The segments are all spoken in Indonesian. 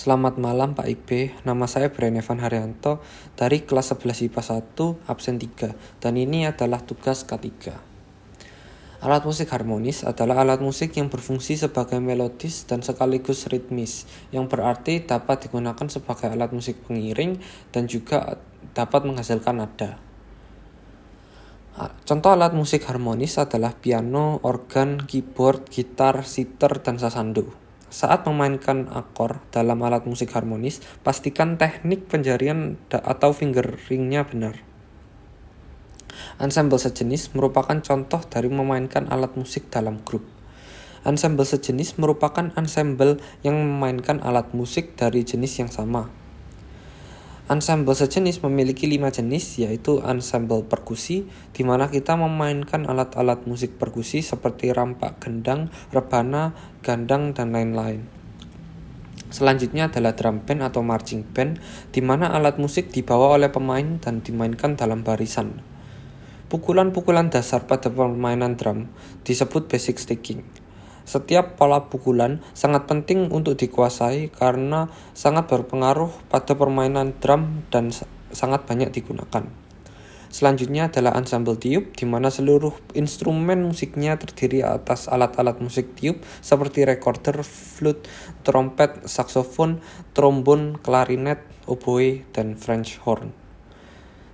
Selamat malam Pak Ibe, nama saya Brian Evan Haryanto dari kelas 11 IPA 1, absen 3, dan ini adalah tugas K3. Alat musik harmonis adalah alat musik yang berfungsi sebagai melodis dan sekaligus ritmis, yang berarti dapat digunakan sebagai alat musik pengiring dan juga dapat menghasilkan nada. Contoh alat musik harmonis adalah piano, organ, keyboard, gitar, sitar, dan sasando. Saat memainkan akor dalam alat musik harmonis, pastikan teknik penjarian atau fingeringnya benar. Ensemble sejenis merupakan contoh dari memainkan alat musik dalam grup. Ensemble sejenis merupakan ensemble yang memainkan alat musik dari jenis yang sama. Ensemble sejenis memiliki lima jenis, yaitu ensemble perkusi, di mana kita memainkan alat-alat musik perkusi seperti rampak gendang, rebana, gandang, dan lain-lain. Selanjutnya adalah drum band atau marching band, di mana alat musik dibawa oleh pemain dan dimainkan dalam barisan. Pukulan-pukulan dasar pada permainan drum disebut basic sticking. Setiap pola pukulan sangat penting untuk dikuasai karena sangat berpengaruh pada permainan drum dan sangat banyak digunakan. Selanjutnya adalah ensemble tiup, di mana seluruh instrumen musiknya terdiri atas alat-alat musik tiup seperti recorder, flute, trompet, saksofon, trombon, klarinet, oboe, dan French horn.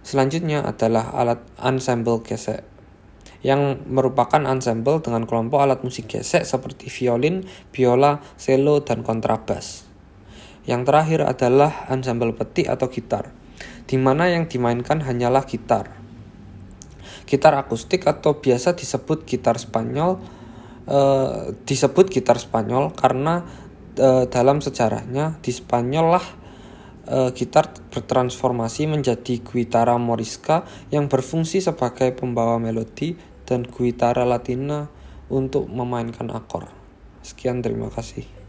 Selanjutnya adalah alat ensemble gesek yang merupakan ensemble dengan kelompok alat musik gesek seperti violin, biola, cello, dan kontrabas. Yang terakhir adalah ensemble peti atau gitar, di mana yang dimainkan hanyalah gitar. Gitar akustik atau biasa disebut gitar Spanyol eh, disebut gitar Spanyol karena eh, dalam sejarahnya di Spanyol lah uh, gitar bertransformasi menjadi guitarra morisca yang berfungsi sebagai pembawa melodi dan guitarra latina untuk memainkan akor. Sekian terima kasih.